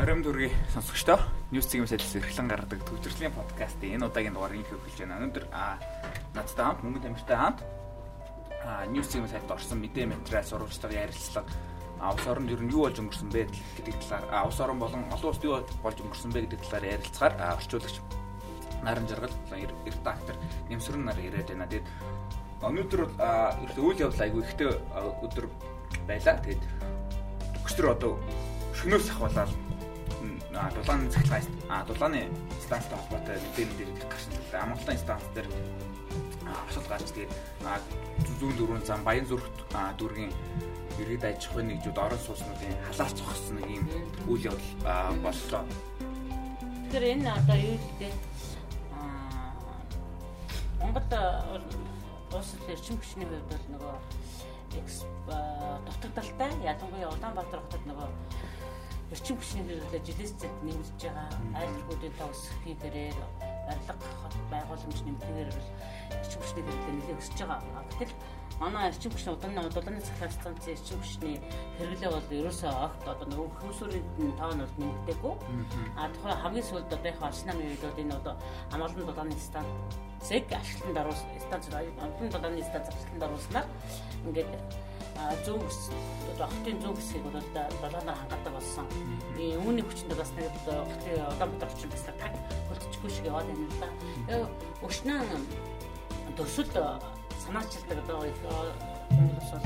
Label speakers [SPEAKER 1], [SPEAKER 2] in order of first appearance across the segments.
[SPEAKER 1] Оройн дүргийн сонсогчдоо News Team сайдс эрхлэн гаргадаг төвчрлийн подкастын энэ удаагийн дугаар инх эхэлж байна. Өнөөдөр надтай хамт мөнгө тамиртай хамт News Team сайдд орсон мэдээ материал сурвалжлага ярилцлага ус орнд ер нь юу болж өнгөрсөн бэ гэдэг талаар ус орн болон олон улсад юу болж өнгөрсөн бэ гэдэг талаар ярилцгаар орчуулагч Наран жаргал редактор Нэмсрэн нар яриад байна. Тэгээд өнөөдөр бол үйл явдал айгүй ихтэй өдөр байлаа. Тэгээд өчтөр одоо шөнөөс ахвалаад дулааны цахилгаан а дулааны станцтай холбоотой мэдээ мэдээ их гарсан. Амгалан станц дээр асуудал гарч тэгээд зүүн дөрвөн зам баян зүрх дүүргийн иргэд аж ахуйн нэгжүүд орон сууцнуудын халаас зогссон нэг юм үйл явдал боллоо.
[SPEAKER 2] Тэгэхээр энэ одоо юу гэдэг Монгол улсад эрчим хүчний хувьд бол нөгөө дутагдaltaй ялангуяа Улаанбаатар хотод нөгөө эрчим хүчний хэрэглээ жилээс зэт нэмэгдэж байгаа айлтгуудын тоо өсөхийн тэрээр барилга хот байгууламж нэмэхээр бол эрчим хүчний хэрэглээ нэлээд өсөж байгаа. Гэтэл манай эрчим хүчний удааны удааны цахилгаан станцын эрчим хүчний хэрэглээ бол ерөөсөө огт одоо нөгөө хүмүүсийн тоо нь бол нэмэгдээгүй. А тухайн хамгийн сүүлд одоо алс намын үед энэ одоо амгалан удааны станцыг ашиглан даруус станц амгалан удааны станц ашиглан дарууснаар ингээд зүүн одоо хотын зүүн хэсгийг бол долооноор хангадаг болсон. Э үүний хүчинд бас нэг хотын Улаанбаатар хүчин бас таг хөлтчихгүй шиг яваад байна л да. Тэгээ өшнөн төсөл санаачилдаг одоо хүмүүс бол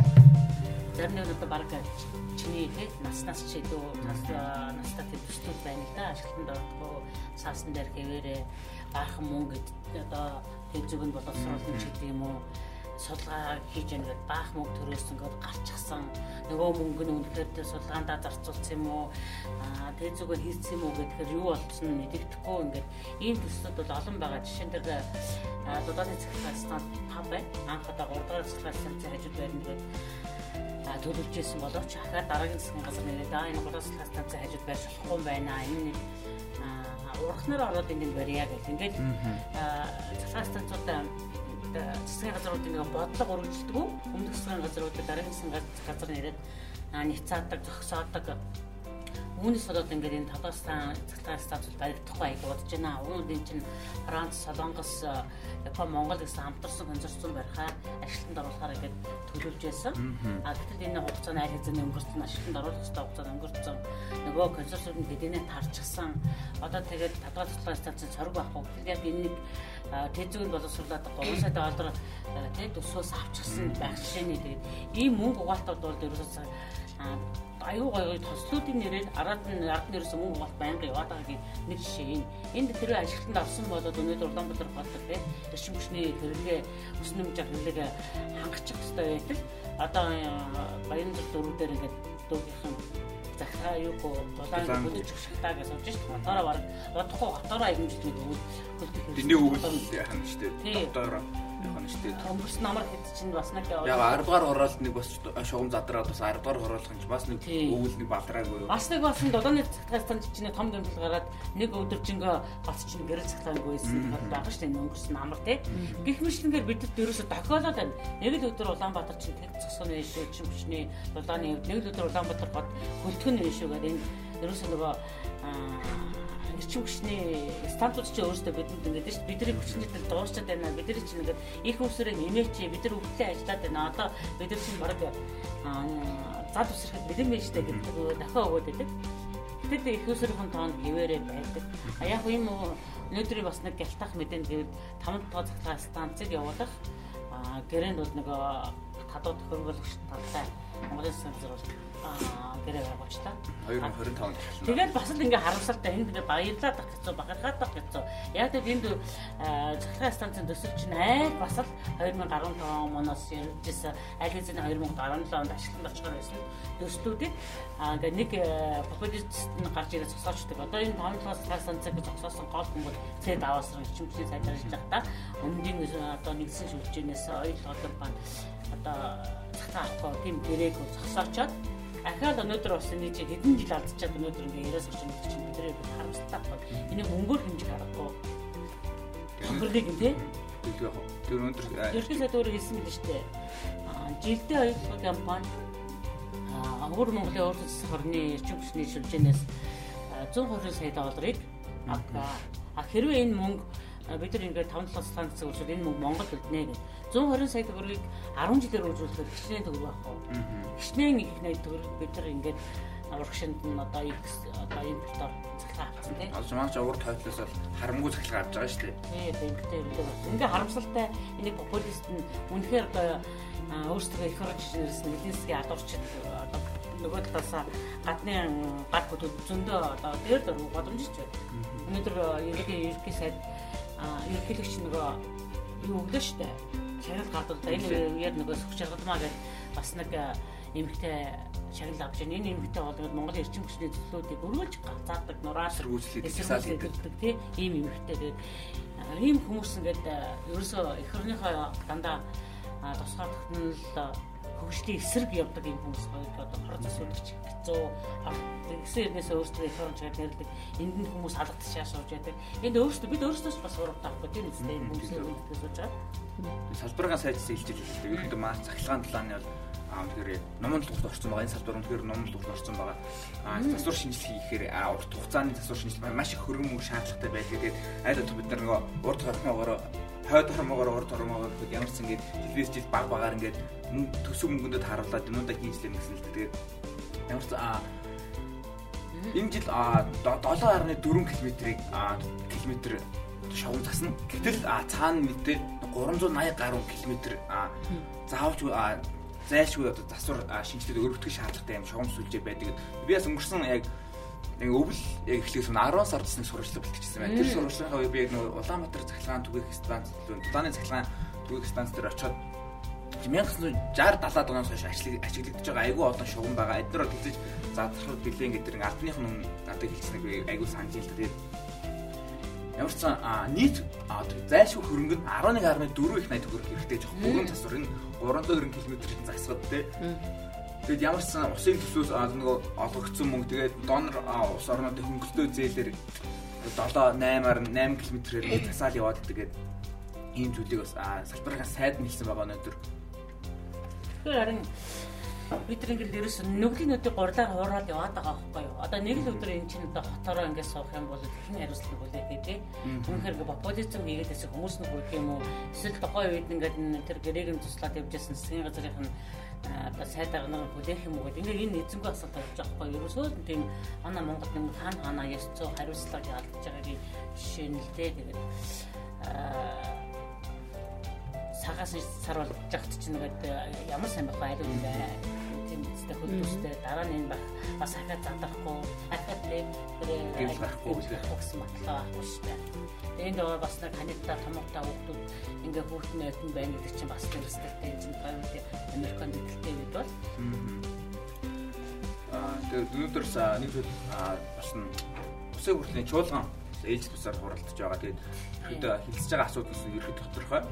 [SPEAKER 2] зарим нэг одоо баг чиний тий наснаас ч илүү настай төслүүд байна л да. Ашиглалтанд ордгоо саасан дээр хэвээрээ баахан мөнгө одоо хэвзэг нь боловсруулсан ч гэдэг юм уу судалгаа хийж гэдэг баах мөнгө төрөөс ингээд гарчихсан. Нөгөө мөнгө нь үнэхээр судалгаандаа зарцуулсан юм уу? Тэг зүгээр хийсэн юм уу гэхээр юу болсон нь мэддэхгүй ингээд ийм төслүүд бол олон байгаа. Жишээн дээр дулааны цэцлэг станц тав бай. Анх одоо 3 дахь цэцлэг станцын хажууд байрны тэгээд төлөвлөжсэн боловч ахаад дараагийн засгийн газар нэрээд аа энэ гурван цэцлэг станцын хажууд байр болохгүй байна. Энэ нэг урахнаар ороод энд барья гэх. Ингээд цэцлэг станцуудаа засгийн газруудын нэг бодлого өргөжлөдөг. Өмнөх засгийн газруудад дараагийн засгийн газар нэрэд няцаадаг, зогсоодог Үүнээс болоод ингээд энэ Тодорстан цахилгаан статус баригдахгүй аяг бодож байна. Үүнд энэ чинь Франц, Солонгос, Япон, Монгол гэсэн хамтарсан консорциум барихаар ажилтнанд оруулахаар ингээд төлөвлөж байсан. А гэтэл энэ хугацааны аль хэзээ өнгөрсөн ажилтнанд оруулах хэрэгтэй хугацаанд өнгөрсөн. Нөгөө консорциум гэдэнэ тарчсан. Одоо тэгээд цахилгаан статусын цорог байхгүй. Тэгэхээр энэ нэг тэзүүг боловсруулаад 3 сая доллар тэг төсвөөс авчихсан байх жишээний тэгээд ийм мөнгө угаалтууд бол ерөөсөө аюу гой тослуудын нэрээр араад нь ард нэрээс мөнгө угаалт байнга яваад байгаагийн нэг жишээ энэ. Энд тэр ажилтнанд авсан болоод өнөөдөр Улаанбаатар хотод тийм эрчим хүчний хэрэглээ ус нэмж хэрэглээг хангачих хэрэгтэй байтал одоо Баянзар дөрөв дээр ингээд дүүхийн захаа юу гоо дулаан бүлэж өгшхтаа гэж сууж шít. Мотороо баг бодохгүй готороо имжлэг өгөл
[SPEAKER 1] хөлтөг. Тэний өгөл яхан штэ. Дотороо нь шүү дээ.
[SPEAKER 2] Төмөрс намар хэд чинь бас нэг
[SPEAKER 1] яваа. Яг 10 дугаар хороолт нэг бас шугам задраад бас 10 дугаар хороолох нь бас нэг өвөл нэг бадраагүй.
[SPEAKER 2] Бас нэг бас дулааны цагтаас танд чинь том гэмтэл гараад нэг өдөржингөө бас чинь гэрэл цагтаагүй байсан байгаа шүү дээ. Өнгөрсөн намар тий. Гэх мэтлэнгээр бидэд ерөөсө тохиолоод байна. Нэг л өдөр Улаанбаатар чинь тэг цогсон байж шүү чинь хүчний дулааны нэг л өдөр Улаанбаатар гот хөлтгөн байж шүү гэдэг энэ ерөөсө нөгөө эрчим хүчний стандартууд ч өөрсдөө бидэнд ингээд шүү дээ. Бидний хүчний тал дуусчаад байна. Бидний чинь ингээд их усрыг нэмээч бид нар өвдлөө ажиллаад байна. Одоо бид нар чинь баг зад усрахад бэлэн байж штэ гэдэг дахиад өгөөд байдаг. Гэтэл их усрын тоонд хിവэрэ байдаг. А яг юм өнөөдрийн бас нэг гялтах мэдэн гэвэл 5 дахь цагтаа станцыг явуулах гэрээнд бол нөгөө хадууд хөрөнгөлөгч талтай Монголын санзар бол гэрээ байгууч та
[SPEAKER 1] 2025 онд
[SPEAKER 2] Тэгээд бас л ингээ харамсалтай энд баярлаад ах гэсэн бахархаад ах гэсэн. Яг тэр энд захиргаан станцын төсөл чинь айл бас л 2015 оноос ярьжсэн аль хэзээ 2017 онд ашиглан очихоор байсан төслүүдийг ингээ нэг популист нь гарч ирээд зогсоочдөг. Одоо энэ томлогоос захиргаан станцыг зогсоосон гол хүмүүс цэд аваасрын хичмчлийн сайжруулж байгаа та. Өмнөдийн одоо нэгсэн шүлжээнээс ойл голом бан одоо захиргаан авахгүй тийм гэрээг зогсоочоод Ахаад өнөөдөр бас энэ чинь хэдэн жил алдчихад өнөөдөр ингээ 90-аас орчим гэдэг чинь бидний харамсалтай байна. Энийг мөнгөөр хэмжих аргагүй. Хөнгөлийг нь тий.
[SPEAKER 1] Тэр өнөөдөр
[SPEAKER 2] ерөнхий сайд өөрөө хэлсэн мэт шүү дээ. Жилдээ хоёрдугаар компани Өвөр Монголын урд засаг орны эрчим хүчний шилжээнээс 120 сая долларыг авлаа. А хэрвээ энэ мөнгө бид нар ингээд 5-7 сарын цэцэг үржүүл энэ мөнгө Монгол үлднэ гэж 120 сая төгрөгийг 10 жилээр үржүүлэхэд хичнээн төгрөг байх уу? Хичнээн их найд төгрөг бид нар ингээд урагшинд нь одоо одоо импортоор цахилгаан авсан тийм.
[SPEAKER 1] Одоо маань ч урд хойтлоос бол харамгүй цахилгаан авч байгаа шүү дээ.
[SPEAKER 2] Тийм, эмгтэй үлээ болсон. Ингээ харамсалтай энийг популист нь үнэхээр одоо өөрсдөө их орж ирсэн эдийн засгийн адуурчид одоо нөгөө талаас гадны гар бүлүүд зөндөө одоо дээр дөрөв боломжтой байна. Өнөөдөр ерөнхий ерөнхий сайд ерөнхийлөгч нөгөө юу өглөө штэ. Шагнал да энэ үеэр нөгөө сүх чаргалмаа гэж бас нэг эмэгтэй шагнал авч байна. Энэ эмэгтэй бол Монгол эрчим хүчний төлөвлөлтийг өргөж гацаадаг нураас
[SPEAKER 1] сэргүүлслийг хийдэг
[SPEAKER 2] тийм ийм эмэгтэй тэгээд ийм хүмүүс ингээд ерөөсөө эх орныхоо дандаа тусгаар тогтнол хөгжлийн эсрэг явдаг юм хүмүүс хоёр одоо процесс үлдчих хэцүү. Тэгсэн юмээс өөрсдөө их оронч гэдэг энд нь хүмүүс халагдаж шаашууж байдаг. Энд өөрсдөө бид өөрсдөө ч бас урам таахгүй тийм үстэй үлдээс сууж байгаа.
[SPEAKER 1] Салбарынхаа сайжс илжиж хэлдэг ерөнхийдөө маш цахилгаан талааны бол аа тэгэхээр номон тулгурт орсон байгаа. Энэ салбар үнэхээр номон тулгурт орсон байгаа. Аа засвар шинжилгээ хийхээр аа урт хугацааны засвар шинжилгээ маш их хөргөн мөнгө шаардлагатай байдаг тэгээд аль болох бид нар нөгөө урт хорхоогоор хойд хормогоор урд хормогоор ямар ч ингэж телевиз жил баг багаар ингэж төсөв мөнгөндөө харуулад юмудаа хийжлээ гэсэн л тэгээд ямар ч аа энэ жил 7.4 км-ийг км шовн засна. Гэтэл цаана мэдээ 380 гаруй км заавч зайлшгүй одоо засвар шинжилгээд өргөдөх шаардлагатай юм шугам сүлжээ байдаг. Би бас өнгөрсөн яг нэг өвөл яг эхлээс нь 10 сард нэг сурвалжлага бэлтгэжсэн байна. Тэр сурвалжлагынхаа үе би яг нэг Улаанбаатар цахилгаан түгээх станц төлөө Дулааны цахилгаан түгээх станц дээр очиод 1960 70-аад оноос хойш ажиглагдаж байгаа. Айгүй олон шугам байгаа. Эдгээр бол хэлж задрахад билээ гэдэг нэг албаных нь надад хэлсэн нэг айгүй санаж ил тэгээд ямар ч нийт зайлшгүй хөрөнгө нь 11.4 их 80 төгрөг хэрэгтэй жоох. Бүгэн засвар энэ 300 км засгаад те. Тэгэд ямар ч усын төсөөс нөгөө олгогдсон мөнгө тэгээд донор ус орнуудын хөнгөлтөө зээлэр 7 8-аар 8 км-ээр засаал яваад тэгээд ийм зүйлийг бас салбарынхаа сайд нь хэлсэн байгаа өнөөдөр.
[SPEAKER 2] Тэгэхээр харин бид нар ингээл ерөөс нүглийн нүдийг гурлаар хуураад яваад байгаа байхгүй юу. Одоо нэг л өдөр эн чинь одоо хотороо ингээд суух юм бол хэрхэн хариуцлага хүлээх гэдэг тийм. Үнэхээр ингээд популизм хийгээд байсан хүмүүс нэг үгүй юм уу. Эсвэл тухайн үед ингээд тэр гэрээг нь туслаад явжсэн засгийн газрын одоо сайд арга бүлээх юм уу гэдэг. Ингээ энэ эзэмгүй асуулт тавьж байгаа байхгүй юу. Ерөөсөө тийм манай Монгол нэг хаана хаана ясцоо хариуцлага ялдаж байгаагийн жишээ нь л дээ. Тэгээд цагаас сар болж жагт чинь нэг ямар сайн байх айл юм бэ? Тийм үстэй хөлбөстэй дараа нь энэ баг бас ахаад задрахгүй ахаад тийм тэр
[SPEAKER 1] байхгүй
[SPEAKER 2] гэсэн матлаа авахгүй шүү дээ. Энд доо бас нэг ханитта томоотой хүүхдүүд ингээ хүүхдэн айтан байна гэдэг чинь бас тэрстэй энэ чинь private Американ дэвтэлтэй үед бол
[SPEAKER 1] аа тэгээд өнөөдөр нэг зүйл бас нь усын хүртлийн чуулган ээлж тусаар хуралдаж байгаа. Тэгээд ихэд хэлсэж байгаа асуудал нь ерөөд тодорхой.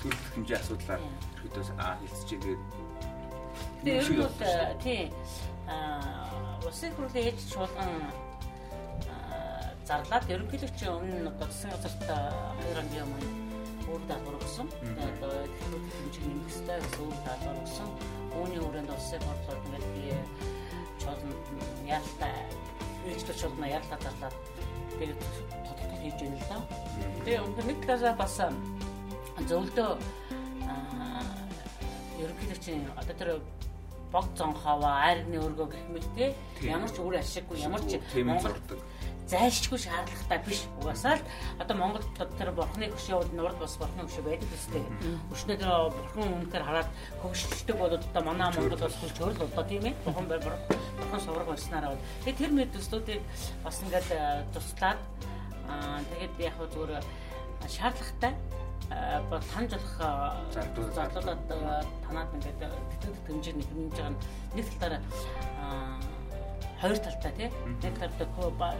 [SPEAKER 1] Төлөх хэмжээ асуудлаар ерөөдөө хэлсэж байгаа.
[SPEAKER 2] Тэгээд ер нь бол тий аа усын хүртлийн ээлж чуулган зарлаад ерөнхийлөгчийн өмнө засгийн газарт хоёр ангийн өмнө өөр даалгавар өгсөн. Одоо хэмжээ нэмэхтэй өөр даалгавар өгсөн. Үүний хүрээнд улсын бодлого ингээд би чолон яалтаа ээжлэг чолно яалтаа зарлаад тэгээд тодтол хийж байна л да. Тэгээ өнөхөр нэг талаас бас зөвлөдөө ерөнхийлөгчийн одоо тэр бог зонхова айрны өргөө гэх мэт те ямар ч үр ашиггүй ямар ч
[SPEAKER 1] Монгол
[SPEAKER 2] зайлшгүй шаардлагатай биш. Угаасаа л одоо Монгол тэр бурхны хөшөө нурд бас бурхны хөшөө байдаг үстэй. Өчнөө тэр бурхан үнэхээр хараад хөгжөлтөг бол одоо манай Монгол бас хөлч хөрл одоо тийм ээ. Бурхан бай бурхан сураг болснараа бол. Тэгээд тэр мэд төслүүдийг бас ингээд туслаад аа тэгээд яг хөө зүгээр шаардлагатай ба таньж болох зарлуулаад танаад ингээд тэтгэл хэмжээний хэмжиж байгаа нэг талаараа хоёр талтай тийм нэг талдаа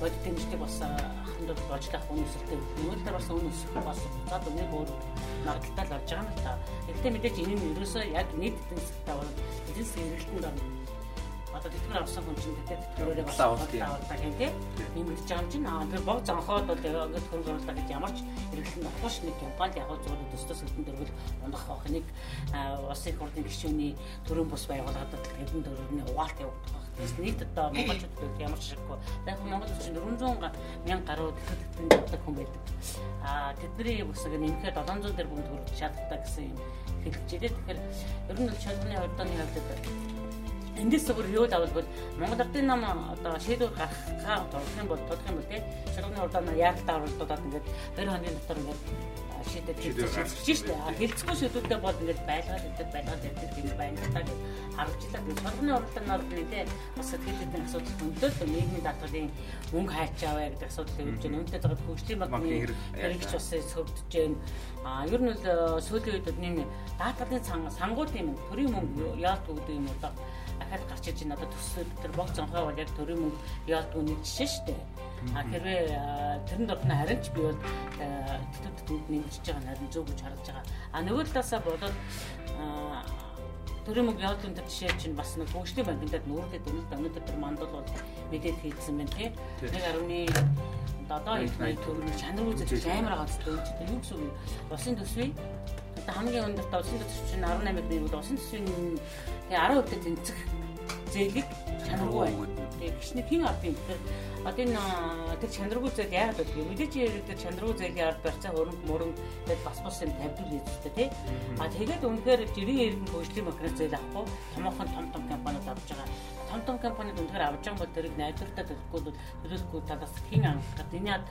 [SPEAKER 2] бодит дэмждэг бас аханд болж тах үнэсэлтэй нүүлдэр бас үнэсэх бас цаад өнөг өөр магадaltaй л орж байгаа юм л та. Гэхдээ мэдээж энэ нь ерөөсөө яг нийт засгтай бол засгийн эргэлтэнд орно. Одоо тэтгэр авсан хүн чинь тэгээд тэтгэрээрээ бас аваад байгаа юм байгаа юм чинь аа тэр бог занхоод бол ингээд хөрөнгө оруулалт гэж ямар ч хэрэглэн авахгүй ш нэг компанид яг зүгээр төстөс хэдэн дөрвөл ундах авах нэг улсын их хурлын гишүүний төрийн бус байгууллагад хэдэн дөрвөний угаалт явагдах байх. Тэгээс нийт одоо монголчууд ямар ч шиггүй. Яг Монгол улсын 400 мянган гаруй тэтгэврийн явдаг хүн байдаг. Аа тэдний бүсэг нэмэхээр 700 тэрбум төгрөг шаардлагатай гэсэн юм хэлж ирээ. Тэгэхээр ер нь бол шалганы ордоны хувьд эндээс зөвхөн юу давал бол Монгол Ардын нам одоо шийдвэр гаргахаа тодорхой юм бол тодорхой юм бол тий. Шалганы урдаан яаралтай оролдоод ингээд 2 хоногийн дотор ингээд шийдэж шийдэж штэ. Хэлцгүй шийдвэртэй бол ингээд байлгаад өгдөг байлгаад өгдөг гэж байна та гэж харж илаа гэж шалганы урдаанаар тий бас сэтгэл хөдлөлийн асуудал хөндлөлт нийгмийн даатгалын мөнгө хайч аваа гэдэг асуудал үүж байна. Үүнтэй зогд хөгжлийн банкны хэрэгч бас сөвдөж байна. А ер нь бол сүүлийн үед нэг даатгалын сангууд юм төрийн мөнгө яалт өгдөг юм уу дахиад гарч иж энэ одоо төсөл тэр бог зонхой бол яг төрийн мөнгө яалт үний жишээ шүү дээ. А хэрвээ тэрэн дорно харин ч би бол тэтгэвд түнд нэмжиж байгаа нарийн зөв гэж харж байгаа. А нөгөө талаасаа бодоод төрийн мөнгө яалт энэ жишээ чинь бас нэг хөгжлийн банкнд нүүрлээд өнөөдөр өнөөдөр тэр мандал бол мэдээд хийсэн байна тий. 1.1 одоо энэ төрийн чанар үзэж амар гэдэг юм чинь юу гэсэн үг усын төсвийн одоо хамгийн өндөр усын төсөв чинь 18 их нэг усын төсвийн 10% тэнцэх зээлийг чанаргүй байна. Тэгээ гişний хин авдیں۔ Тэгэхээр одоо энэ тэр чанаргүй зээл яагаад вэ? Мэдээж яригдэр чанаргүй зээлийн ард барьцаа хөрөнгө мөрөнгө тэгээд бас бас юм тавьдаг дээ тий. А тэгээд үнэхээр жирийн эргэн хөгжлийн макро зээл авахгүй томоохон том том компаниуд авч байгаа. Том том компаниуд үнэхээр авч байгаа бол тэрийг найдвартай төлөхгүй төлөхгүй талаас хин анхаад энэ яд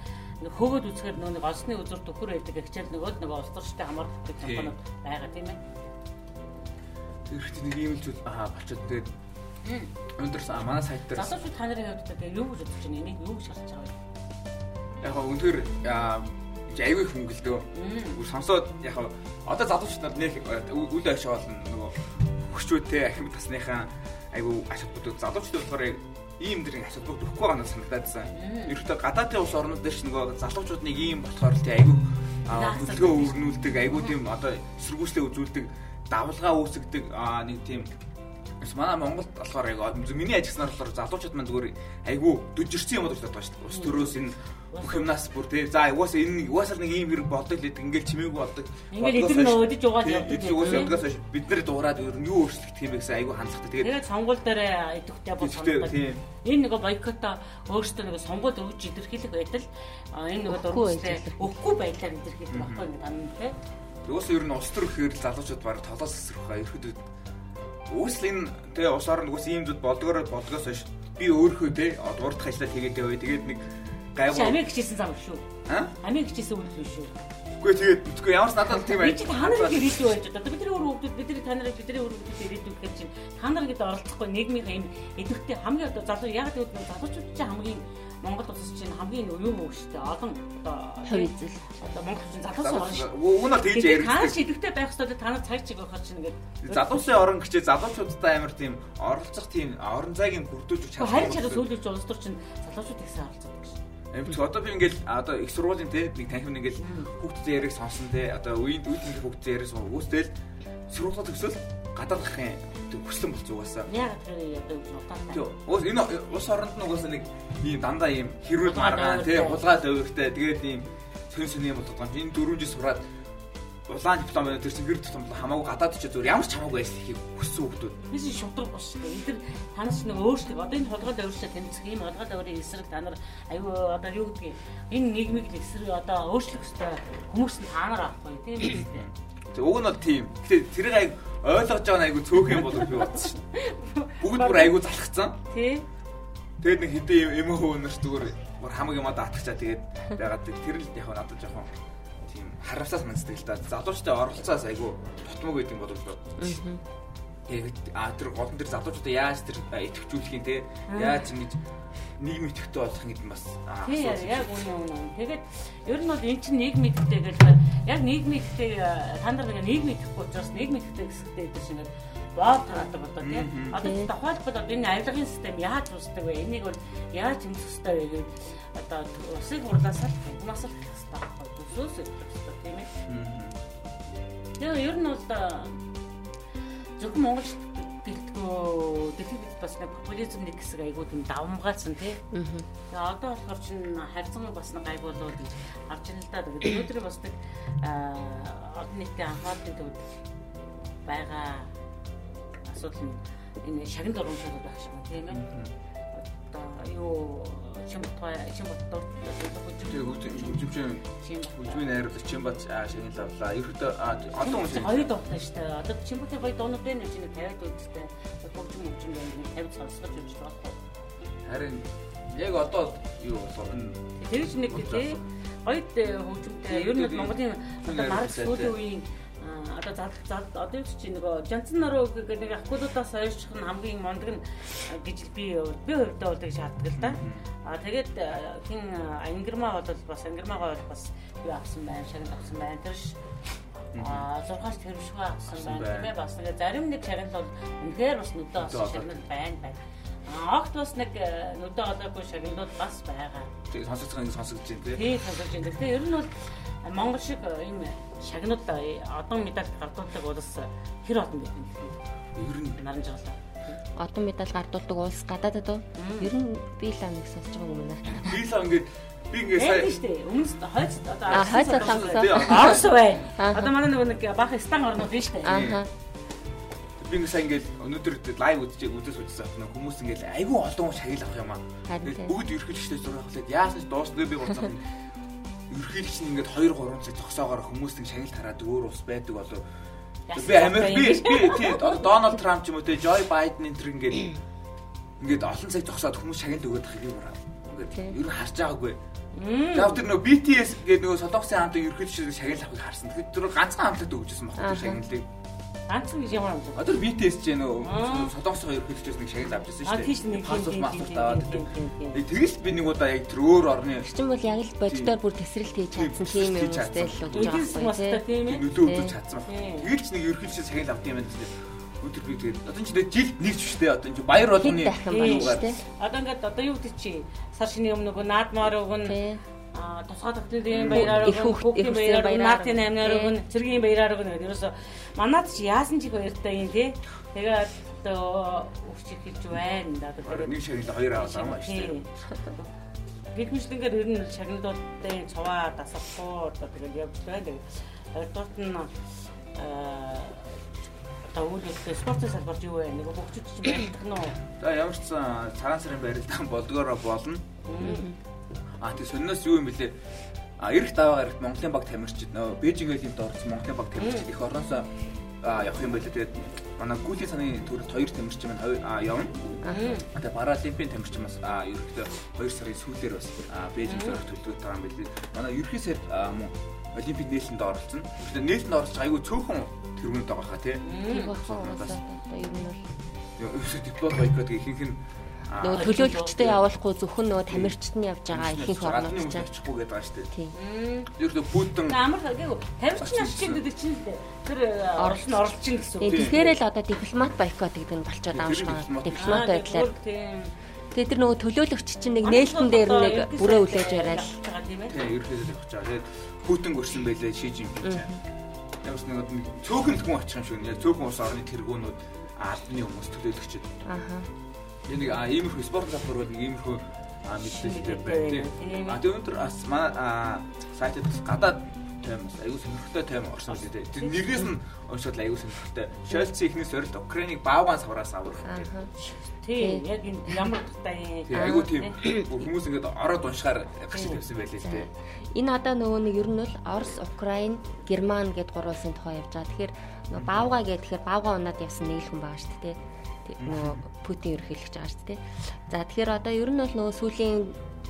[SPEAKER 2] хөөгд үзэхээр нөгөө олсны үзүр төхөр байдаг хичээл нөгөө нөгөө улс төрчтэй хамаардаг компаниуд байгаа тийм ээ.
[SPEAKER 1] Тэгэхдээ нэг ийм л зүйл аа болчиход тэгээд өндөр манай сайт дээр
[SPEAKER 2] залуучууд та нарын хувьд тэгээд юу гэж бодож байна? Энийг юу гэж харж байгаа вэ?
[SPEAKER 1] Яг гоо өндөр айгүй их хөнгөлдөө. Сонсоод яг одоо залуучууд нар нэг үл ашиг болно нөгөө хөшчөөтэй ахим тасныхаа айгүй ашигтууд залуучууд болохоор ийм дэрийн асуудал өгөхгүй байгаа нь санагдаадсан. Ерөөхдөө гадаадын улс орнууд дээр ч нөгөө залуучууд нэг ийм болохоор тий айгүй хөдөлгөөн өрнүүлдэг айгүй тийм одоо эсэргүүцлээ үзүүлдэг давлгаа үүсгдэг нэг тийм манай Монголд болохоор яг миний ажилласнаар болохоор залуучууд маань зүгээр айгүй дөжирсэн юм болж бодож байгаа шүү дээ. Ус төрөөс энэ бүх юмнаас бүр тий за угаас энэ угаасаар нэг ийм хэрэг болдог л гэдэг ингээл чимээгүй болдог.
[SPEAKER 2] Ингээл эдгээр нөө өдөж угаад явдаг.
[SPEAKER 1] Эдгээр угаас явдгаас бид нар дуурайд ер нь юу өөрчлөгдөх юм бэ гэсэн айгүй хандлагатай.
[SPEAKER 2] Тэгээд тэгээд сонгуул дээр идэвхтэй бол сонгуул. Энэ нэг бойкота өөрөөсөө нэг сонгуул өгч илэрхийлэх байтал энэ нэг дургуйстай өгөхгүй байдлаар илэрхийлэх баггүй ингэ тань тий.
[SPEAKER 1] Юус ер нь улс төр гэхээр залуучууд баг толоос эсрэх ба ерөөдөө Үүсэл энэ тэгээ ус орнд үгүйс ийм зүйл болдгоор болдгоос хойш би өөрхөө те урдах ажиллаа тэгээд яваа. Тэгээд нэг
[SPEAKER 2] гайвуу Америк хичээсэн зам шүү. Аа? Америк хичээсэн үйл үү шүү.
[SPEAKER 1] Үгүй тэгээд үгүй ямар ч надад тийм
[SPEAKER 2] байж. Би та нарыг ирээдүй байж одоо бидний өөр хүмүүс бидний та нарыг бидний өөр хүмүүс ирээдүй гэхээр чинь та нар гэдэг оролцохгүй нийгмийн юм эдвэртэй хамгийн одоо залуу яг гэдэг залуучууд чинь хамгийн Монгол улс чинь хамгийн юу юу штэ олон одоо
[SPEAKER 3] хувь эзэл
[SPEAKER 2] одоо Монгол чинь залуусын орн шүү.
[SPEAKER 1] Уунаар тэгж ярих.
[SPEAKER 2] Та шидэвтэй байх хэрэгтэй та нар цаг чиг байхад чинь ингээд
[SPEAKER 1] залуусын орн гэчээ залуучуудтай амар тийм оролцох тийм орон зайг бүрдүүлж
[SPEAKER 2] чадах. Харин чараа сүүлж улс төр чинь залуучууд ихсэн оролцох гэж.
[SPEAKER 1] Эмч одоо би ингээл одоо их сургуулийн те нэг танхим ингээл хүүхдтэй яриг сонсон те одоо үеийн үеийн хүүхдтэй яриг сон үүстэл сургуулаа төгсөөл гадаад гахын хүслэн болц угаасаа.
[SPEAKER 2] Яг тэр одоо утаатай.
[SPEAKER 1] Уус энэ ус оронд нь угаасаа нэг ийм дандаа ийм хэрүүл маргаан тий хулгай лөвөртэй тэгээд ийм сөн сөн юм болгоод энэ дөрөв жил сураад улаан диплом байна тэр чинь гэр диплом хамаагүй гадаад ч зүгээр ямар ч хамаагүй ажил хийх хүссэн хүмүүс.
[SPEAKER 2] Би чинь шудраг бос шүү дээ. Энэ тэр танаас нэг өөрчлөлт одоо энэ толгой дэвршээ тэмцэх ийм толгой дэврийн эсрэг та нар аюу одоо юу гэдгийг энэ нийгмийг эсрэг одоо өөрчлөх хэрэгтэй хүмүүс нь та нар авахгүй тийм үү?
[SPEAKER 1] Уг нь бол тийм. Гэтэ тэрийг аяг ойлгож байгаа нь айгу цөөх юм болов би бодсон шүү. Бүгд бүр айгу залхацсан.
[SPEAKER 2] Тий.
[SPEAKER 1] Тэгээд нэг хэдэн эмээ хөөнөр зүгээр бүр хамаг юмаа даатгачаа тэгээд байгаад тэр л яг надад жоохон тийм харамсаас мэддэг л да. Залуучтай оролцоос айгу тутмаг гэдэг юм болов уу. Тэгээд а тэр голон тэр залуучуудаа яаж тэр идэвхжүүлэх юм те яаж ингэж нийгэм идэвхтэй болох гэдэг нь бас
[SPEAKER 2] асуудал. Яг үнэ үнэ. Тэгээд ер нь бол эн чинь нийгэм идэвхтэй гэж яг нийгэм идэвхтэй та нар нэг нийгэм идэвхгүй учраас нийгэм идэвхтэй гэсэгтэй гэдэг шиг боо тараадаг болоо тийм. Одоо тохиолбол одоо энэ авилгын систем яаж усдаг вэ? Энийг бол яаж хэмжих ёстой вэ гэдэг одоо усыг хурлаас л хүмүүс л хэлэх ёстой байхгүй. Төсөөс хэлэх ёстой тийм ээ. Тэгээ ер нь бол зөвхөн Монгол нөгөө дэлхийд бас нэг популизм нэг хэсэг айгууд юм давмгаалсан тий. Тэгээ одоо болохоор чинь харьцангуй бас нэг айгуу л да. Тэгээд өнөөдөр бас нэг олон нийтийн анхаарлын төвд байгаа асуудал нь энэ шагнад урамшуулдаг байх шиг тийм ээ. Одоо юу Чимбатгай Чимбаттор
[SPEAKER 1] хөгжимчин хөгжмийн найруулагч Чимбат шагнал авлаа. Ерөөдөө олон
[SPEAKER 2] хүмүүс гоё дуутай шүү дээ. Одоо Чимбатын гоё дуунууд байна гэж нэг 50 дуудтай. Хөгжим байна. 50 сонсгож явж байгаа.
[SPEAKER 1] Харин яг одоо юу энэ
[SPEAKER 2] тэгж нэг тий гоё хөгжимтэй. Ер нь Монголын марк сүүлийн үеийн одоо зал одоо юу чи нөгөө Жанцан наруу гэх нэг акулуудаас ойрчих нь хамгийн мондөг нь гэж би би хувьдаа бол шаарддаг л да. А тэгээд хин ангирмаа бол бас ангирмаагаа бол бас юу авсан байна, шагнал авсан байна. Тэр ш а 6-аас тэрвшгүй авсан байна. Тэгээ бас нэг зарим нэг шагнал бол үнэхээр бас нүдэ бас шагнал байна байна. Огт бас нэг нүдэ олоогүй шагналууд бас байгаа.
[SPEAKER 1] Тэг сонсогдох ингэ сонсогдож байна тий.
[SPEAKER 2] Тий сонсогдож байна. Тэгээ ер нь бол Монгол шиг ийм шагнууд одон медаль гардуулдаг улс хэр олон байх
[SPEAKER 1] вэ? Ер нь
[SPEAKER 2] наран жагалаа.
[SPEAKER 3] Одон медаль гардуулдаг улс гадаадад уу? Ер нь би л амиг сонсож байгаа юм байна.
[SPEAKER 1] Би л ингээд би ингээд
[SPEAKER 2] сая шүү дээ. Өмнөс хойц одоо
[SPEAKER 3] хойц сонгосон.
[SPEAKER 2] Орос байна. Одоо манай нөгөө нэг баах стан орнууд шүү дээ.
[SPEAKER 3] Аа.
[SPEAKER 1] Би ингээд сая ингээд өнөөдөр лайв үзэж үзэж үзсэн байна. Хүмүүс ингээд айгүй олон шагил авах юм аа. Бүгд ерхэлжтэй зураг авахлаад яасан ч дуусна би боцоо ерхийлэгч нь ингээд 2 3 цаг зогсоогоор хүмүүст нэг шагнал хараад өөр ус байдаг болов би Америк би би тий Дональд Трамп ч юм уу те Жой Байден энэ төр ингээд ингээд олон цаг зогсоод хүмүүс шагнал өгöd байх юм байна. Ингээд ер нь харж байгаагүй. Яг тэр нөгөө BTS гэдэг нөгөө солонгосын хамтын ерхийлэгч шагнал авахыг харсан. Тэгэхээр тэр ганцхан хамтлагт өгчсэн баг тэр шагналыг.
[SPEAKER 2] Ганцхан гэж ямар юм бэ?
[SPEAKER 1] Одоо BTS ч нөө солонгосын хоёр хөдөлгөөс нэг шагнал авчихсан шүү дээ.
[SPEAKER 2] А тийш нэг
[SPEAKER 1] паспорт маспорт аваад тэгэл би нэг удаа яг тэр өөр орны
[SPEAKER 3] чинь бол яг л боддоор бүр тесрэлт хийж чадсан тийм юм үстэй л
[SPEAKER 2] өгч байгаа тийм ээ.
[SPEAKER 1] Нөлөө үзүүлж чадсан. Тэгэл ч нэг ерхийлж шагнал авт юм байна тийм өдөр би тэгээд одоо ч жилд нэг ч штэ одоо энэ баяр болгоны
[SPEAKER 3] юугаар
[SPEAKER 2] одоо ингээд одоо юу гэдэг чи сар шинийн өмнө нөгөө наадмаар өгнө тусгай тогтнолын баяраар хүүхдийн баяраар наатын аймнаар өгнө цэргийн баяраар өгнө гэдэг. Ерөөсө манад чи яасан ч их баяртай юм тий. Тэгээд одоо өвчих хэлж байна. Одоо
[SPEAKER 1] тэгээд нэг шагнал хоёр аваад байгаа шүү дээ.
[SPEAKER 2] Бид мэт ингээд ер нь шагналуудтай цуваа дасахгүй одоо тэгээд явж байна. Хоёрдуурт нь аа одоо үйлдэл спортын салбарт юу вэ? Нэг хөгжиж чинь байх нь уу?
[SPEAKER 1] За ямар ч цагаан сарын барилдаан болдгоороо болно. А тий сонноос юу юм бэлээ? А эрэх даваа эрэх Монголын баг тамирчид нөө Бээжинг айлын орсон Монголын баг тамирчид их орноосоо явах юм байлээ. Тэгээд манай гүлийн саны төрөлд хоёр тамирчин маань явна. Тэгээд паралимпийн тамирчин бас ерөөхдөө 2 сарын сүүлээр бас Бээжинг төрөх төлөвлөгөөтэй байгаа юм билээ. Манай ерхий сайд мөн олимпиад нээлтэнд оролцсон. Тэгэхээр нээлтэнд оролцож айгүй цөөхөн тэргүүнд байгаа хаа тий.
[SPEAKER 3] Тийм бас ер нь бол
[SPEAKER 1] ерөөсө диплом бойкот ихэнх нь
[SPEAKER 3] нөгөө төлөөлөгчтэй явуулахгүй зөвхөн нөгөө тамирчид нь явж байгаа ихэнх орнууд
[SPEAKER 1] ч очихгүй гэдэг байгаа шүү дээ.
[SPEAKER 3] Тийм.
[SPEAKER 1] Ер нь бүтэн
[SPEAKER 2] амар гээгүй тамирчин гэдэг чинь л дээ. Тэр оролцсон оролцсон гэсэн үг.
[SPEAKER 3] Тэгэхээр л одоо дипломат бойкот гэдэг нь болчиход байгаа юм шиг байна. Дипломат байдлаар. Тэгээд тэр нөгөө төлөөлөгч чинь нэг нээлтэн дээр нэг бүрээ үлээж барайл.
[SPEAKER 1] Тийм ерөөхдөө явж байгаа. Тэгээд Путин гөрсөн байлээ Ши Жинпин. Ямарс нэг цөөхөн хүн очих юм шиг нэ цөөхөн улс орны тэргүүнүүд албаны хүмүүс төлөөлөгчд.
[SPEAKER 3] Аха
[SPEAKER 1] нэг иймэрхүү спорт салбар бол иймэрхүү мэдээлэлтэй байна тийм. А тэр өндөр бас манай сайтад бас гадаад тайм аюу сонирхолтой тайм орсон үү тийм. Тэр нэрнээс нь уншаад аюу сонирхолтой. Шольц ихнээс өрөлт Украиныг баавгаан савраас аврах
[SPEAKER 2] тийм. Тийм яг энэ ямар утгатай юм.
[SPEAKER 1] Тийм аюу тийм хүмүүс ингээд ороод уншихаар гашид тавьсан байлээ л тийм.
[SPEAKER 3] Энэ одоо нөгөө нэг ер нь бол Орос, Украин, Герман гэд гурван улсын тухай явж байгаа. Тэгэхээр нөгөө баавгаа гэхээр баавгаа унаад явсан нэг л хүн байгаа шүү дээ нөгөө Путин ерөнхийлөгч байгаа шүү дээ. За тэгэхээр одоо ер нь бол нөгөө сүүлийн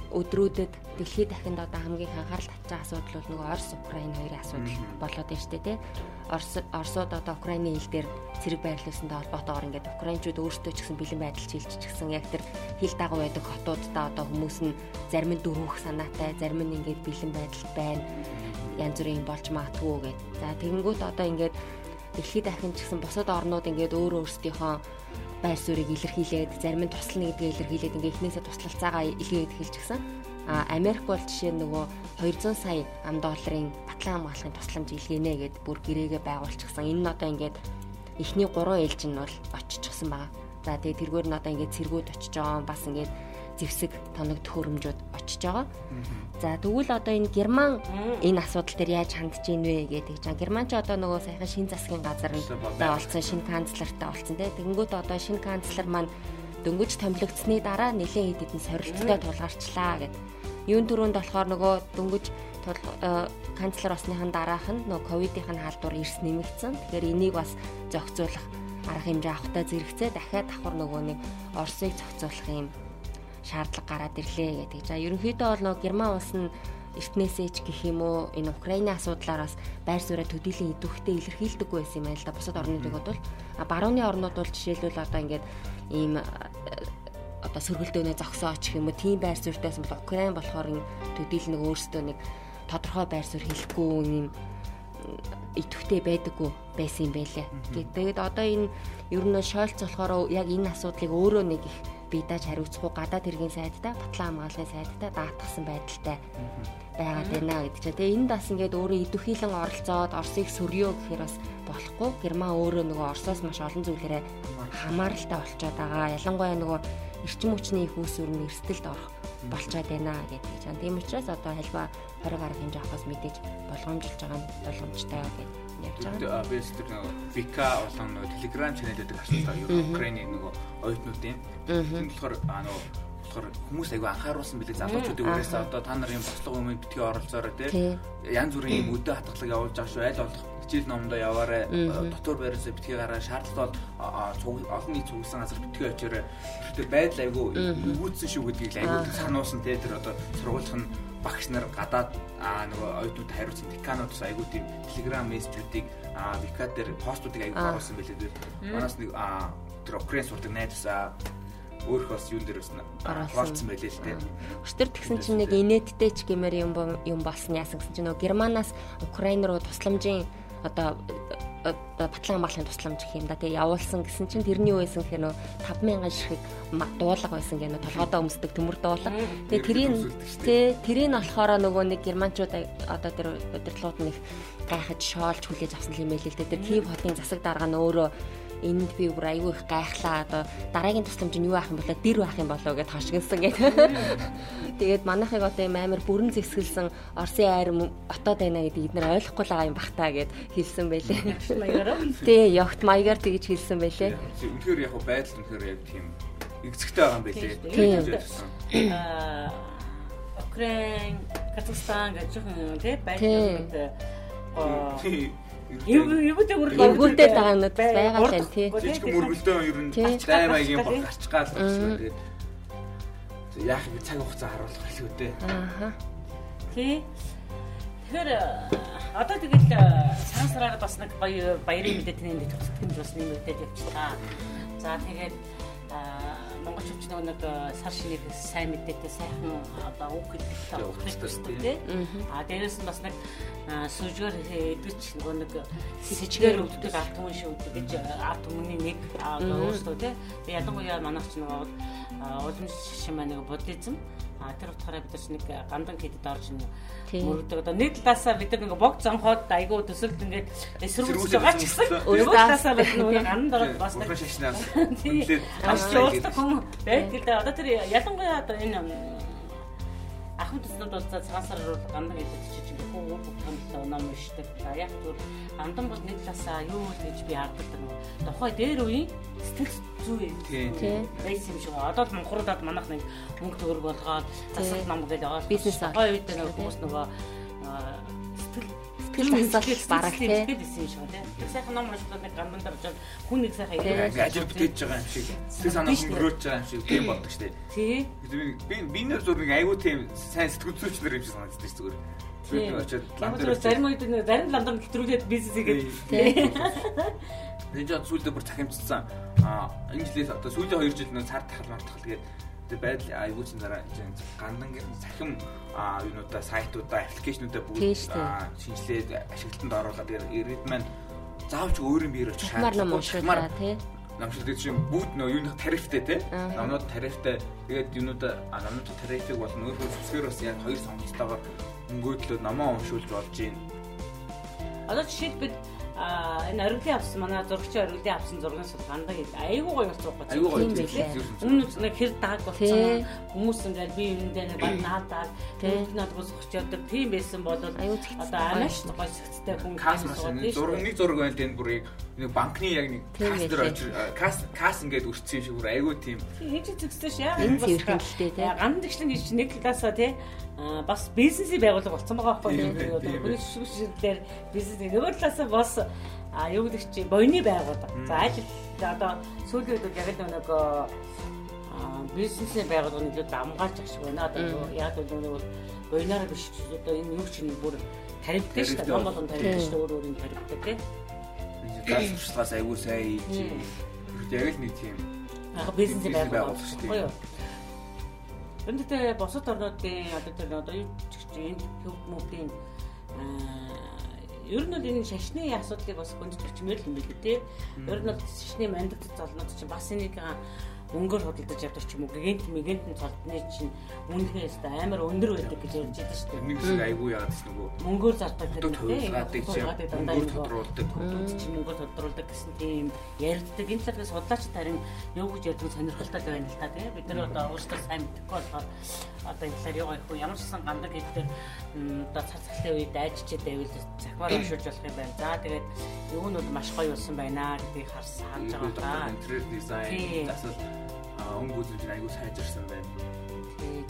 [SPEAKER 3] өдрүүдэд дэлхийд дахинд одоо хамгийн анхаарал байгаа асуудал бол нөгөө Орос Украин хоёрын асуудал болоод байна шүү дээ тий. Орос Оросууд одоо Украины хил дээр цэрэг байрлуулсантай холбоотойгоор ингээд Украинчууд өөрсдөө ч гэсэн бэлэн байдалч хилж чигсэн яг тэр хил дагуу байдаг хотуудаа одоо хүмүүс нь зарим нь дөрвөх санаатай, зарим нь ингээд бэлэн байдалд байна. Янз бүрийн болж магадгүй гэд. За тэгэнгүүт одоо ингээд дэлхийд дахин ч гэсэн бусад орнууд ингээд өөр өөрсдийнхөө байр суурийг илэрхийлээд зарим нь туслана гэдгээ илэрхийлээд ингээ эхнээсээ туслалцаагаа илгээгээд эхэлж гисэн. А Америк бол жишээ нь нөгөө 200 сая ам долларын батлан хамгаалахын тусламж илгээнэ гэд бүр гэрээгээ байгуулчихсан. Энэ нь одоо ингээд эхний 3 ээлж нь бол очичихсан байгаа. За тэгээ тэргээр нь одоо ингээд цэргүүд очиж байгаа бас ингээд зэвсэг тоног төхөөрөмжүүд очиж байгаа. За тэгвэл одоо энэ герман энэ асуудал дээр яаж хандж ийн вэ гэдэг чинь герман ч одоо нөгөө сайхан шин засгийн газар нь олцсон шинэ канцлертай олцсон те. Тэгэнгүүт одоо шинэ канцлер маань дөнгөж томилогдсны дараа нэлээд хэд хэдэн сорилттой тулгарчлаа гэд. Юун төрөнд болохоор нөгөө дөнгөж канцлер осныхан дараах нь нөгөө ковидын халдвар эрс нэмэгдсэн. Тэгэхээр энийг бас зохицуулах арга хэмжээ авахтаа зэрэгцээ дахиад давхар нөгөө нэг Оросыг зохицуулах юм шаардлага гараад ирлээ гэдэг. За ерөнхийдөө бол нөгөө Герман улс нь эртнээсээ ч гэх юм уу энэ Украины асуудлаараас байр сууриа төдийлөн идэвхтэй илэрхийлдэггүй байсан юм байна л да. Бусад орнуудыг а барууны орнууд бол жишээлбэл одоо ингээд ийм одоо сөргөлдөөнөө зогсоо очих юм уу тийм байр суурьтайсан бол Украин болохоор төдийл нэг өөрсдөө нэг тодорхой байр суурь хэлэхгүй юм идэвхтэй байдаггүй байсан юм байлээ. Тэгээд одоо энэ ер нь шойлц болохоор яг энэ асуудлыг өөрөө нэг их бидаж хариуцахгүй гадаад хэргийн сайдтай батлан хамгааллын сайдтай даатгсан байдалтай байгаад байна гэдэг чинь. Тэгээ энд бас ингээд өөрөө идэвхийлэн оролцоод Оросыг сөрөё гэхээр бас болохгүй. Герман өөрөө нөгөө Оросоос маш олон зүйлээрээ хамааралтай болчиход байгаа. Ялангуяа нөгөө эрчим хүчний их үүсвэр нь эрсдэлд орох болчиход байна гэдэг чинь. Тийм учраас одоо альва 20 гаруй хэмжээ авахаас мэдээж болгоомжилж байгаа нь боломжтой гэж ярьж байгаа.
[SPEAKER 1] Би тэр нөгөө Вика болон нөгөө Telegram channel-уудыг харсан та юу Украины нөгөө оюутнуудын. Тийм болохоор аа нөгөө болохоор хүмүүс айгүй анхааруулсан билээ залуучуудыг өрөөс одоо та нарын бослого өмнө битгий оролцоорой тий. Янз бүрийн өдөө хатгалаг явуулж байгаа шүү. Аль болох хичээл номдоо яваарай. Дотор байрсаа битгий гараа шаардлага бол олон нийт цугсан газар битгий очиорой. Тэр байдал айгүй өгөөдсөн шүү гэдгийг айгүй сануулсан тий тэр одоо сургуулах нь багш нар гадаад аа нөгөө оюутнууд хариуцсан декануудаас айгүй тийм телеграм мессежүүдийг аа вика дээр постуудыг айгүй оруулсан байлээ. Манаас нэг аа тэр Украин сурдаг найзсаа өөрөө бас юун дээр бас хуваалцсан байлээ л дээ.
[SPEAKER 3] Өчтөр тэгсэн чинь нэг инээдтэй ч гэмээр юм юм болсон яасан гэсэн чинь нөгөө Германаас Украин руу тусламжийн одоо батлан хамгааллын тусламж гэх юм да. Тэгээ явуулсан гэсэн чинь тэрний юу байсан гэхээр нөө 5000 ширхэг дуулга байсан гэх нөө толгойдоо өмсдөг төмөр дуулга. Тэгээ тэрийн тий тэрийг болохоор нөгөө нэг германчууд одоо тэр удирдлууд нэг гайхаж шоолж хүлээж авсан юм байл л дээ. Тэр Киев хотын засаг дарга нь өөрөө энд би бүр айгүй их гайхлаа. Одоо дараагийн тусламж нь юу авах юм болоо дэр байх юм болоо гэж хошгинсан гэдэг. Тэгээд манайхыг одоо юм амар бүрэн зэсгэлсэн Оросын айр отоод байна гэдэг эднэр ойлгохгүй л байгаа юм бах таа гэд хэлсэн байлээ. Тий, явт маягаар тэгж хэлсэн байлээ.
[SPEAKER 1] Үнэхээр яг байдал үнэхээр яг тиймэгцэгтэй байгаа юм байлээ.
[SPEAKER 2] Аа Украин, Казахстан гэж жоохон тий. байдал Эвгүүтэй бүр
[SPEAKER 3] эвгүүтэй байгаа юмнууд байгаа л байна тий.
[SPEAKER 1] Жижиг мөргөлдөө ер нь даймагийн бол гарч гал болчихсон. Тэгээд яах вэ цаг хугацаа харуулах хэлгүй дээ.
[SPEAKER 2] Аа. Тий. Тэгэхээр одоо тэгэл цагаан сараар бас нэг баяр баярын мэдээ тэнд төгсгөх юм бас нэмэгдээд явчихлаа. За тэгээд монголчууд ч нэг сар шинийг сайн мэдээтэй сайхан одоо үг хэлдэг ухтдаг тий. А дээрээс нь бас нэг сүжгээр идвч нөгөө нэг сэжгээр өвддөг арт түмэн шиг өвддөг гэж арт түмний нэг өөрсдөө тий. Ялангуяа манайх ч нөгөө уламж шимаа нэг буддизм А тэр утгаараа бид нар нэг гандан хийдэд орж мөрөгдөг. Одоо нэг талаасаа бид нар нэг бог зонхоод айгуу төсөлд ингээд эсрүүцэж байгаа ч гэсэн өөр талаасаа бид нэг гандан дороод бас нэг
[SPEAKER 1] шашнаа.
[SPEAKER 2] Тийм. Ашиг уулдаг хүн байдаг л да. Одоо тэр ялангуяа одоо энэ ахын туслууд бол цагаансаар гандан гэдэг чинь өөр бүхэнтэй ном ишдэг. За яг түр гандан бол нэг талаасаа юу гэж би хардаг. Тухай дээр үеийн сэтгэл зүй тийм байсан юм шиг. Одоо л мунхруудад манах нэг мөнгө төгрөг болгоод засаг ном гэж байгаа.
[SPEAKER 3] Бизнес
[SPEAKER 2] гоё үед нэг хүмүүс нөгөө сэтгэл
[SPEAKER 3] сэтгэл засал бараг тийм
[SPEAKER 2] байсан юм шиг тийм. Тэр сайхан ном уншаад нэг гандан дарж хүн нэг сайхан
[SPEAKER 1] ирээд ажил бүтээж байгаа юм шиг. Тэр санаа хөнгөрөөж байгаа юм шиг тийм болдог шүү дээ.
[SPEAKER 2] Тий.
[SPEAKER 1] Би би нэр зур нэг айгүй тийм сайн сэтгүүл зүйч нар юм шиг санагддаг шүү зүгээр.
[SPEAKER 2] Тийм очоод ламдар зарим үед зарим ламдар нэвтрүүлээд бизнес хийгээд тийм.
[SPEAKER 1] Энд жоо сүүлдээ бүр цахимцсан. Аа энэ жилээс одоо сүүлийн 2 жил нөө цар тахал мартахал гээд байдал айгүй чин дараа гандан цахим юунуудаа сайтуудаа аппликейшнуудаа бүгд шинжилээд ашиглалтанд оруулаад ирээд маань заавч өөрийн биеэр очих
[SPEAKER 3] шаардлагатай шахмар тий.
[SPEAKER 1] намшлдаг чинь бүгд нөө юуны тарифтай тий. Номнууд тарифтай тэгээд юунуудаа номнууд тарифыг бол нөөцөө зүсгээр бас яг хоёр сонголтойгоор мөнгөөдлөө номоо уншуулж болж байна.
[SPEAKER 2] Одоо жишээлбэл а энэ ориглын авсан манай зурагчийн ориглын авсан зургаас гандаа айгуу гоё болсон байхгүй.
[SPEAKER 1] Айгуу гоё
[SPEAKER 3] Тийм байлээ.
[SPEAKER 2] Өмнө нэг хэр
[SPEAKER 3] Тий.
[SPEAKER 2] болсон хүмүүс ингээд би юундээ нэг бат наадаад тэгээд над босгоч явдаг тийм байсан бол одоо
[SPEAKER 3] гоё.
[SPEAKER 2] амаш гоё зэгцтэй хүн
[SPEAKER 1] кас
[SPEAKER 2] тийм
[SPEAKER 1] маш
[SPEAKER 2] суудаг
[SPEAKER 1] нэг зураг байл энэ бүрийг нэг банкны яг нэг кас дээр очир кас кас ингээд өрцсөн юм шиг бүр айгүй тийм
[SPEAKER 2] Хийж зэгцтэй ш яа.
[SPEAKER 3] Энэ тий.
[SPEAKER 2] Ганц гişлэн гэж нэг талаасаа тий а бас бизнесийн байгууллага болсон байгаа байхгүй юу? Одоо хүний шүшгээр бизнес нөгөө талаасаа бас а юу гэдэг чи боёны байгууллага. За аль одоо сүүлийн үед яг л нэг бизнесийн байгууллага нэг л дамгаалж ах шиг байна. Одоо яг л нөгөө боёноор биш одоо энэ юу чинь бүр тарифтай шүү дээ. Ном болон тарифтай
[SPEAKER 3] Тийм.
[SPEAKER 2] шүү дээ. Өөр өөрийн тарифтай тий.
[SPEAKER 1] заасчлагаас айгүй сайн хийж
[SPEAKER 2] Тийм.
[SPEAKER 1] яг л нэг тийм
[SPEAKER 2] бизнесийн
[SPEAKER 1] Бизнес
[SPEAKER 2] байгууллага байхгүй юу? Эндээ босод орнуудын одоо тэр одоо энэ хүмүүсийн ер нь бол энэ шашны асуудлыг бас хөндөж өчмөр юм билээ те. Ер нь бол шашны мандат золнууд чинь бас энийг өнгөөр худалдаж явдаг ч юм уу гэгэнт мэгэнт цолтны чинь үнэхээр өстой амар өндөр байдаг гэж ярьж байдаг шүү дээ.
[SPEAKER 1] нэг шиг айгүй яагаад ч нөгөө
[SPEAKER 2] Мөнгөөр зардаг
[SPEAKER 1] өдөө төвлөрөөдөг чинь өнгөр тодруулдаг
[SPEAKER 2] чинь мөнгөөр тодруулдаг гэсэн тийм ярьдаг. Энэ талаас судлаач тарин юу гэж ярьдаг сонирхолтой байна л та тийм. Бид нар одоо өөрсдөө сайн мэдэхгүй болохоор одоо энэ талаар юу гэх вэ? Ямар ч сан гандаг гэдэг одоо цацгалын үед айччихэд байвал захваар уншуулж болох юм байна. За тэгээд юу нь бол маш гоё болсон байна гэдгийг харсан харж байгаа
[SPEAKER 1] интерьер дизайн
[SPEAKER 2] Тийм.
[SPEAKER 1] засал өнгө үзүүлж айгүй сайжирсан байна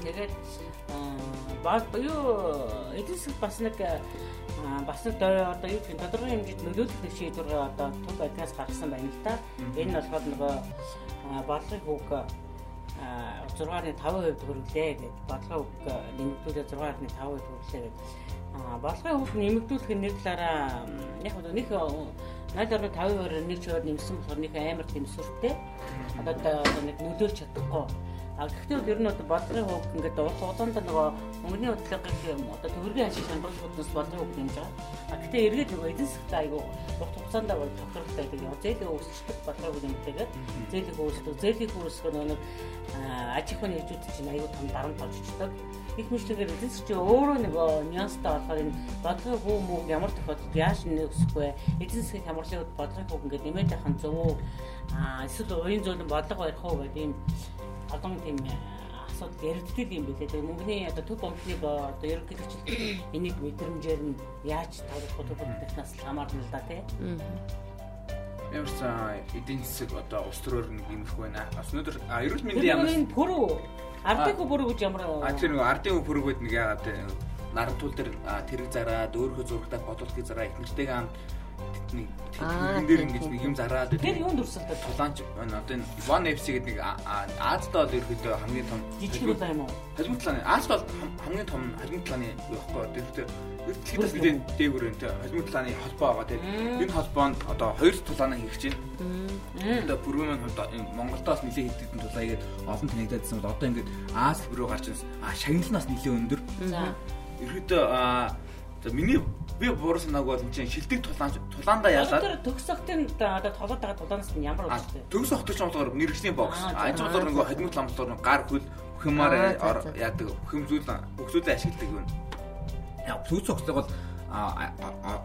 [SPEAKER 2] Тэгээд аа юу засаг бас нэг аа, бас нэг доо- одоо юу гэх тодорхой хэмжээнд нөлөөлөх нэг шийдвэр одоо төв байдгаас гаргасан байна л да. Энэ нь болохоор нөгөө бодлогын аа, 6.5% хөрвлээ гэдэг. Бодлогын хүүг нэмэгдүүлээ 6.5% хөрвлээ гэдэг. Аа, бодлогын хүүг нэмэгдүүлэх нь нэг талаараа яг нь нэг найд орны 50%-аар нэг чигээр нэмсэн болохоор нэг амар тийм сүртэй. Одоо одоо нэг нөлөөлж чадахгүй. А гэхдээ ер нь бодлогын хөв ингээд урт хугацаанд нөгөө мөнгөний бодлогын одоо төгрөгийн ажил хангалтын хөднөөс бодлогын хөв нэмж байгаа. А гэхдээ эргээд нөгөө эдийн засгт айгу урт хугацаанд бол тохиролтой байдаг. Яг зээлийн өөрчлөлт бодлогын хөв нэмтэйгээд зээлийн өөрчлөлт зээлийн өөрчлөлт нөгөө аж ахуйн хэрэгжүүд чинь айгу том дарамт олжчихдаг. Их мэтлэгээр эдийн засгийн өөрөө нөгөө нюанстай болохоор энэ бодлогын хөв мөг ямар тохиолдолд яаж нөхсөх вэ? Хямралын үед бодлогын хөв ингээд нэмээд байх нь зөв үү? А эсвэл уян зөөлөн бодлого барих уу гэдэг ийм олон тийм э, асуудал яригддаг юм билээ. Тэгээ мөнгөний одоо төв банкны одоо ерөнхийлөгч энийг мэдрэмжээр нь яаж тавих төв банкнаас л хамаарна л да тий.
[SPEAKER 1] ямар ч эдийн засаг одоо улс төрөөр нэг юмх байна бас өнөөдөр эрүүл мэндийн ямар
[SPEAKER 2] Тэр пүрүү ардын пүрүү гэж ямар
[SPEAKER 1] а тэр нэг ардын хөрөгөд нэг яагаад те, нарантуул дээр тэрэг зараад өөрийнхөө зурагтай бодолтыг зараа их нэртэйгээ хамт нэг
[SPEAKER 3] Аа,
[SPEAKER 1] тэрэн дээр
[SPEAKER 3] тийм,
[SPEAKER 1] ингэж
[SPEAKER 3] тийм,
[SPEAKER 1] нэг юм зараад
[SPEAKER 2] тэр юунд өрсөлдөд
[SPEAKER 1] тулаанч байна одоо энэ One FC гэдэг нэг Азад бол ерөөдөө хамгийн том
[SPEAKER 2] жижиг юм байна уу?
[SPEAKER 1] хажим талааны Аз бол хам- хамгийн том хажим талааны юу байхгүй тэрхтээ Тэгэхээр бидний дээгүүр энэ хажим талааны холбоо байгаа те. Энэ холбоонд одоо хоёр тулаанаа хийх чинь. Одоо бүрэн хувьд энэ Монголдоос нэлээд хэдэн тулаа игээд олон танигдаадсан бол одоо ингээд Аз руу гарч ирсэн. А шагналнаас нэлээд өндөр.
[SPEAKER 2] За.
[SPEAKER 1] Ерөөдөө за миний би буруу санааг бол энэ чинь шилдэг тулаан тулаандаа яалаад
[SPEAKER 2] Тэр төгс октын одоо толгойд байгаа тулаанаас нь ямар
[SPEAKER 1] А,
[SPEAKER 2] үүсдэг?
[SPEAKER 1] төгс хотч болохоор мэрэгжлийн бокс. А энэ болохоор нөгөө хадмит ламтлаар нөгөө гар хөл хэмээр
[SPEAKER 3] за.
[SPEAKER 1] яадаг хүм зүйл бүхсүүлээ ашигладаг юм. Яа, төгс хотлог бол а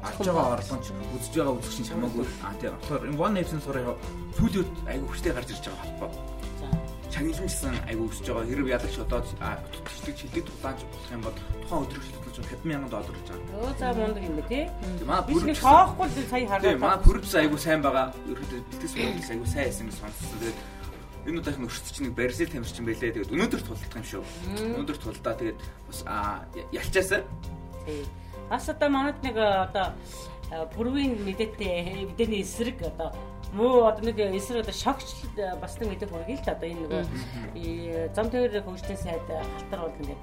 [SPEAKER 1] арч байгаа орлогч үзэж байгаа үзэгч чамаагүй. А тийм. Тэгэхээр энэ one nation сураа сүүлийн айгүй хүчтэй гарч ирж байгаа холбоо.
[SPEAKER 2] За.
[SPEAKER 1] Шагналжсан айгүй өсөж байгаа. Хэрэг ялагч одоо тутагчлаг шилдэг тулаанч болох юм бол тухайн өдрөг шилдэг чинь 50 сая доллар гэж байгаа.
[SPEAKER 2] Өө за мундаг юм бэ тий?
[SPEAKER 1] Тийм манай
[SPEAKER 2] Би шоохгүй л сая
[SPEAKER 1] Тийм,
[SPEAKER 2] харлаа.
[SPEAKER 1] манай бүрдс айгүй сайн байгаа. Ерөөдөө бэлтгэс бүрдс айгүй сайн байсан гэж сонссон. Тэгээд энэ удаагийн өрсөлдөж нэг Бразил тамирчин байлээ. Тэгээд өнөөдөр тулдах юм шүү. Өнөөдөр тулдаа тэгээд бас аа ялчаасаа
[SPEAKER 2] Тий. Бас одоо манад нэг э, одоо э, бүрвийн мэдээтэй мэдээний эсрэг одоо муу одоо нэг эсрэг одоо шогч э, бас нэг мэдээ хүргий л да одоо энэ нөгөө э, зам тээвэр хөгжлийн сайд э, халтар бол ингээд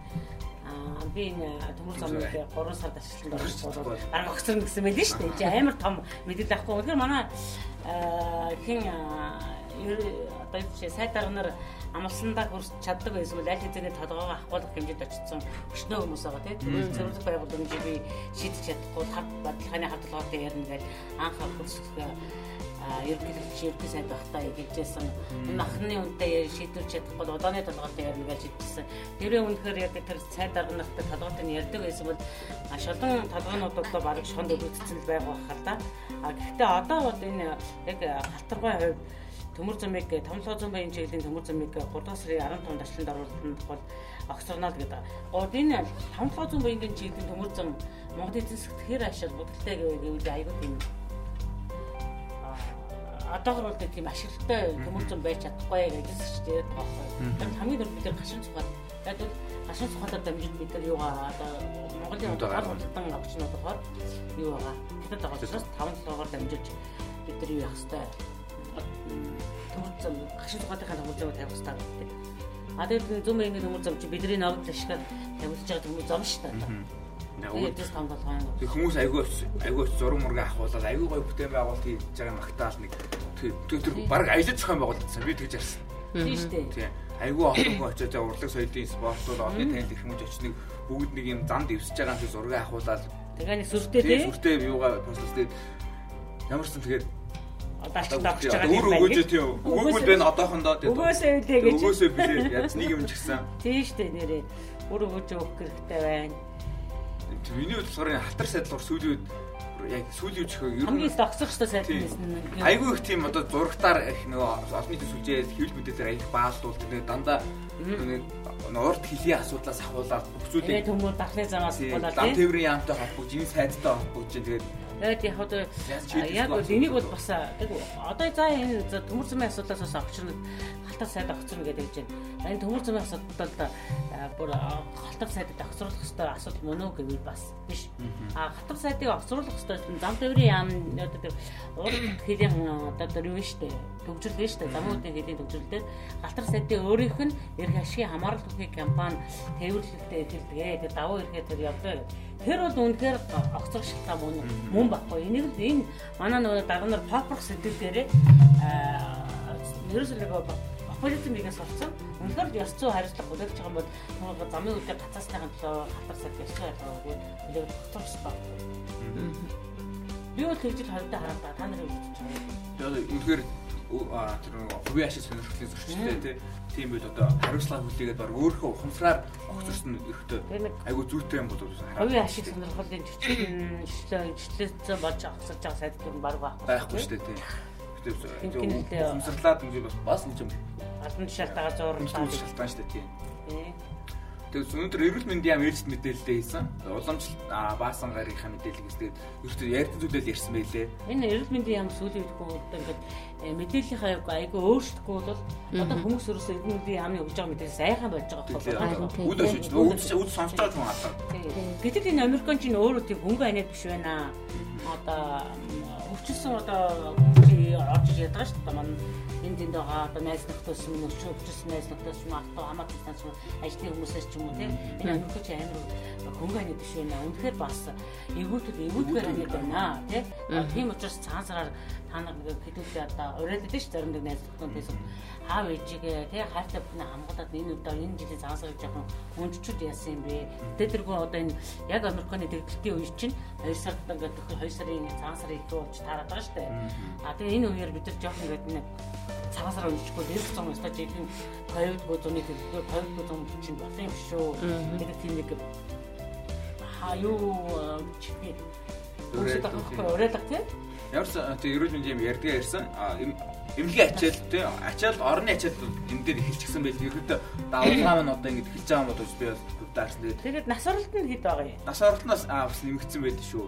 [SPEAKER 2] би төмөр замыг 3 сард ашиглан орсон арга огцорно гэсэн мэт шүү дээ. Чи амар том мэдээлэл авахгүй. Тэгэхээр манай хин одоо чи сайд дарга нар амлсандаа хүрч чаддаг байсан бол аль хэзээ толгоогоо авахгүйх хэмжээд очсон өчнөө хүмүүс байгаа тийм зөвлөх байгууллагын би шийдэж чадахгүй хад бодлогын хадгалгаатай ярина гэж анх хөрсөх ерөнхийлөгч ерөнхий сайд багтаа хэлжсэн. Энэ анхны үнтэй шийдвэрч чадахгүй удааны ярина гэж хэлжсэн. Тэрээ үнэхээр яг тэр сайд дарга нартай толгойтой нь ярьдаг байсан бол шалган толгойнуудаа бараг шонд өвдсөн л байх байх л да. А гэхдээ одоо бол энэ яг халтаргай хувьд төмөр замыг томлоо зам баян чиглэлийн төмөр замыг 3 сарын 15-нд ачланд оруулалтанд бол огцорноо гэдэг. Гол энэ томлоо зам баян чиглэлийн төмөр зам Монгол эзэн засагт хэр ашиг будалтай гэвэл аюул тийм одоогор бол тийм ашигтай төмөр зам байж чадахгүй гэж ч тэгээд тоохгүй. Тэр хамгийн дөрөв бид нар гашин цухаад яг л гашин цухаалаар дамжиж бид нар юугаа одоо Монголын удаа хурдан авчнууд болохоор юу байгаа. Байгаа учраас 5 логоор дамжиж бид нар юу яах хэвээр төмөр зам гашин цухаалынхаа төмөр зам тавих хэвээр гэдэг. А тэгээд зүүн мэрийн төмөр зам чи бидний ногд ашиглаад тавилж байгаа төмөр зам шүү дээ.
[SPEAKER 1] Тэгээдээс том толгой. Тэг хүмүүс айгүй айгүй зураг мурга ахуулаад айгүй гоё бүтээн байгуулалт хийж байгаа магтаал нэг тэр тэр баг аялал зохион байгуулалтсан би тэгж ярьсан.
[SPEAKER 2] Тийм шүү дээ.
[SPEAKER 1] Тийм. Айгүй олон хүн очиж байгаа урлаг соёлын спортууд олон танил их хүмүүс очиж нэг бүгд нэг юм зам дэвсэж байгаа юм шиг зураг ахуулаад
[SPEAKER 2] тэгээ нэг сүртэй тийм
[SPEAKER 1] сүртэй юугаа постлээ ямарсан тэгээд
[SPEAKER 2] одоо ач давж байгаа
[SPEAKER 1] юм байна. Өгөөж тийм. Өгөөгүй байна одоохондоо
[SPEAKER 2] тийм. Өгөөсөө үлээ гэж.
[SPEAKER 1] Өгөөсөө билээ. Яаж нэг юм ч гэсэн.
[SPEAKER 2] Тийм шүү дээ нэрээ. Өөр өгөөж өгөх хэрэгтэй байна.
[SPEAKER 1] Миний хувьд болохоор халтар сайдлуур сүүлийн яг сүүлийн үеч ер
[SPEAKER 2] нь хамгийн тогсох хэвээр сайд байсан.
[SPEAKER 1] Айгүй их тийм одоо зурагтаар их нөгөө олон нийтийн сүлжээ хэвлэл мэдээлэлээр аялах баалдуулт тэгээ дандаа нөгөө урд хилийн асуудлаас ахуулаад бүх зүйлийг
[SPEAKER 2] төмөр дахны замаас
[SPEAKER 1] болоод тийм тээврийн яамтай холбогдож энэ сайдтай холбогдож тэгээд
[SPEAKER 2] Тэгээд яг одоо яг бол энийг бол бас одоо за энэ төмөр замын асуудлаас бас авчирна халтар сайд авчирна гэдэг гэж байна. Энэ төмөр замын асуудалд бүр халтар сайдад авчруулах хэвээр асуудал мөн үү гэвэл бас биш. А халтар сайдыг авчруулах хэвээр зам тээврийн яам одоо тэр урд хэлийн одоо тэр юу штэ төгжрөл нь штэ замуудын хэлийн төгжрөлтэй халтар сайдын өөрийнх нь эрх ашигын хамаарал бүхий компани тээвэрлэлтэй эрхэлдэг. Тэр давуу эрхээ тэр явдаг. Тэр бол үнэхээр огцох шалтгаан мөн мөн баггүй. Энийг л энэ манай нөгөө дарга нар попрох сэтгэлдээрээ ерөөсөө нэг популизм бигээс олцсон. Үнэхээр ёс зүй хариуцлага бүлэгж байгаа бол нөгөө замын үедээ гацаасныхын төлөө хатар сар ёс зүй хариуцлага бүлэг тогтсон баг. Би бол тэгж л хавьдаа хараад та нарын үзэж байгаа.
[SPEAKER 1] Тэгээд тэр хувийн ашиг сонирхлын зөрчилтэй тийм байл одоо хариуцлага хүлээгээд баг өөрөө ухамсараар огцорсон эрэхтэй айгу зүйтэй юм бол
[SPEAKER 2] хувийн ашиг сонирхлын зөрчил ишлэлцэн болж огцорж байгаа сайд дүр баг
[SPEAKER 1] байхгүй шүү дээ тийм ухамсарлаад юм бас бас нэг юм
[SPEAKER 2] албан тушаалтайгаар зуурмжлаад
[SPEAKER 1] шалтгаан шүү дээ тийм Тэгээд өнөөдөр эрүүл мэндийн яам ээлжид мэдээлэлтэй хийсэн. Уламжлалт баасан гарийнхаа мэдээллийг тэгээд ерөөхдөө ярьсан зүйлэл ярьсан байлээ.
[SPEAKER 2] Энэ эрүүл мэндийн яам сүүлийн үед одоо ингээд э, мэдээллийнхаа айгүй өөрчлөхгүй бол одоо хүмүүс ерөөсөө эрүүл мэндийн яамны өгж байгаа мэдээлэл сайхан болж байгаа
[SPEAKER 1] байхгүй. Үд өшөж үд үд сонсож байгаа хүн алаа.
[SPEAKER 2] Гэтэл энэ Американ чинь өөрөө тийм хөнгө анаад биш байна. Одоо өвчлсөн одоо орж ирээд байгаа шүү дээ. Манай энд энд байгаа одоо найз нөхдөс юм уу өвчсөн найз нөхдөс юм авто хамаатай юм ажлын хүмүүсээс ч юм уу тийм энэ Америкч амар хөнгөний биш байна. Үнэхээр бас эвгүүтүүд эвгүүтгээр амьд байна тийм. Тийм учраас цаансараар та нар нэг хэдүүлээ одоо уриалдаг шүү зарим нэг найз нөхдөд байсан аав ээжигээ тий хайртай бүхнээ хамгаалаад энэ удаа энэ жилийн цаасаар жоохон өнччүүд яасан юм бэ. Тэгээд тэргүй одоо энэ яг Американы дэгдэлтийн үе чинь 2 сард ингээд 2 сарын цаасаар их болж таарад байгаа шүү дээ. А тэгээ энэ үеэр бид нар жоохон ингээд нэг цагаасаар уншихгүй дээрх зам өстой жилийн ковид бүзүний төлөвлөгөө ковид бүзүн чинь болсон юм шүү. Тэгээд тийм нэг хаа юу чихээ. Үсэд авахгүй уриалга тий.
[SPEAKER 1] Ямар ч тийм эрүүл мэндийн юм ярьдгаа ярьсан. Эмнэлгийн ачаал тий ачаал орны ачаал энэ дээр эхэлчихсэн байл. Ерөөдөө давлгаа маань одоо ингэж эхэлж байгаа юм бодож би бас төвдаарсан.
[SPEAKER 2] Тэгээд нас оролт нь хэд байгаа юм?
[SPEAKER 1] Нас оролтноос бас нэмэгдсэн байл шүү.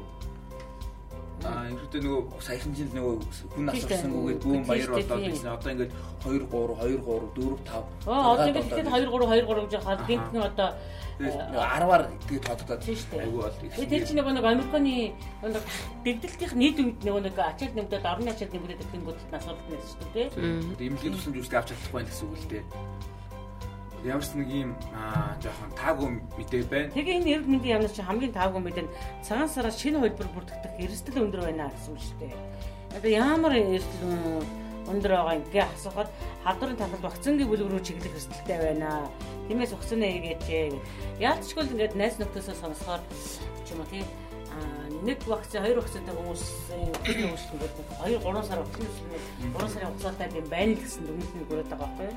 [SPEAKER 1] Аа ерөөдөө нөгөө саяхан жил нөгөө хүн нас орсон үгээд бүүн баяр болоод байсан. Одоо ингээд 2 3 2 3 4 5.
[SPEAKER 2] Аа одоо ингээд ихэд 2 3 2 3 гэж хаад гинтний одоо
[SPEAKER 1] 10-аар тэгээд тодогдоод
[SPEAKER 2] айгүй бол их. Тэр чинь нөгөө нэг Американы нөгөө дэгдэлтийн нийт үед нөгөө нэг ачаал нэмдээд орны ачаал нэмдээд гингүүд нас оролт нэрсэн шүү дээ.
[SPEAKER 1] Эмнэлгийн тусламж үүсгэж авч чадахгүй гэсэн үг л дээ ямар ч нэг юм аа жоохон таагүй мэдээ байна.
[SPEAKER 2] Тэгээ энэ эрд мэндийн яамнаас чи хамгийн таагүй мэдээ нь цагаан сараас шинэ хөлбөр бүрдэгдэх эрсдэл өндөр байна гэсэн үг шүү дээ. Одоо ямар эрсдэл өндөр байгаа ингээ асуухад халдварын талбарт вакцингийн бүлэг рүү чиглэх эрсдэлтэй байна. Тиймээс вакцины хийгээч. Яалтчгүй ингээд найз нөхдөсөө сонсохоор ч юм уу тий нэг вакцин, хоёр вакцинтай хүмүүсийн хөдөлгөөн үйлчлэнгүүд 2 3 сар хөдөлгөөн 3 сарын хугацаатай юм байна л гэсэн дүгнэлт нэг өрөөд байгаа байхгүй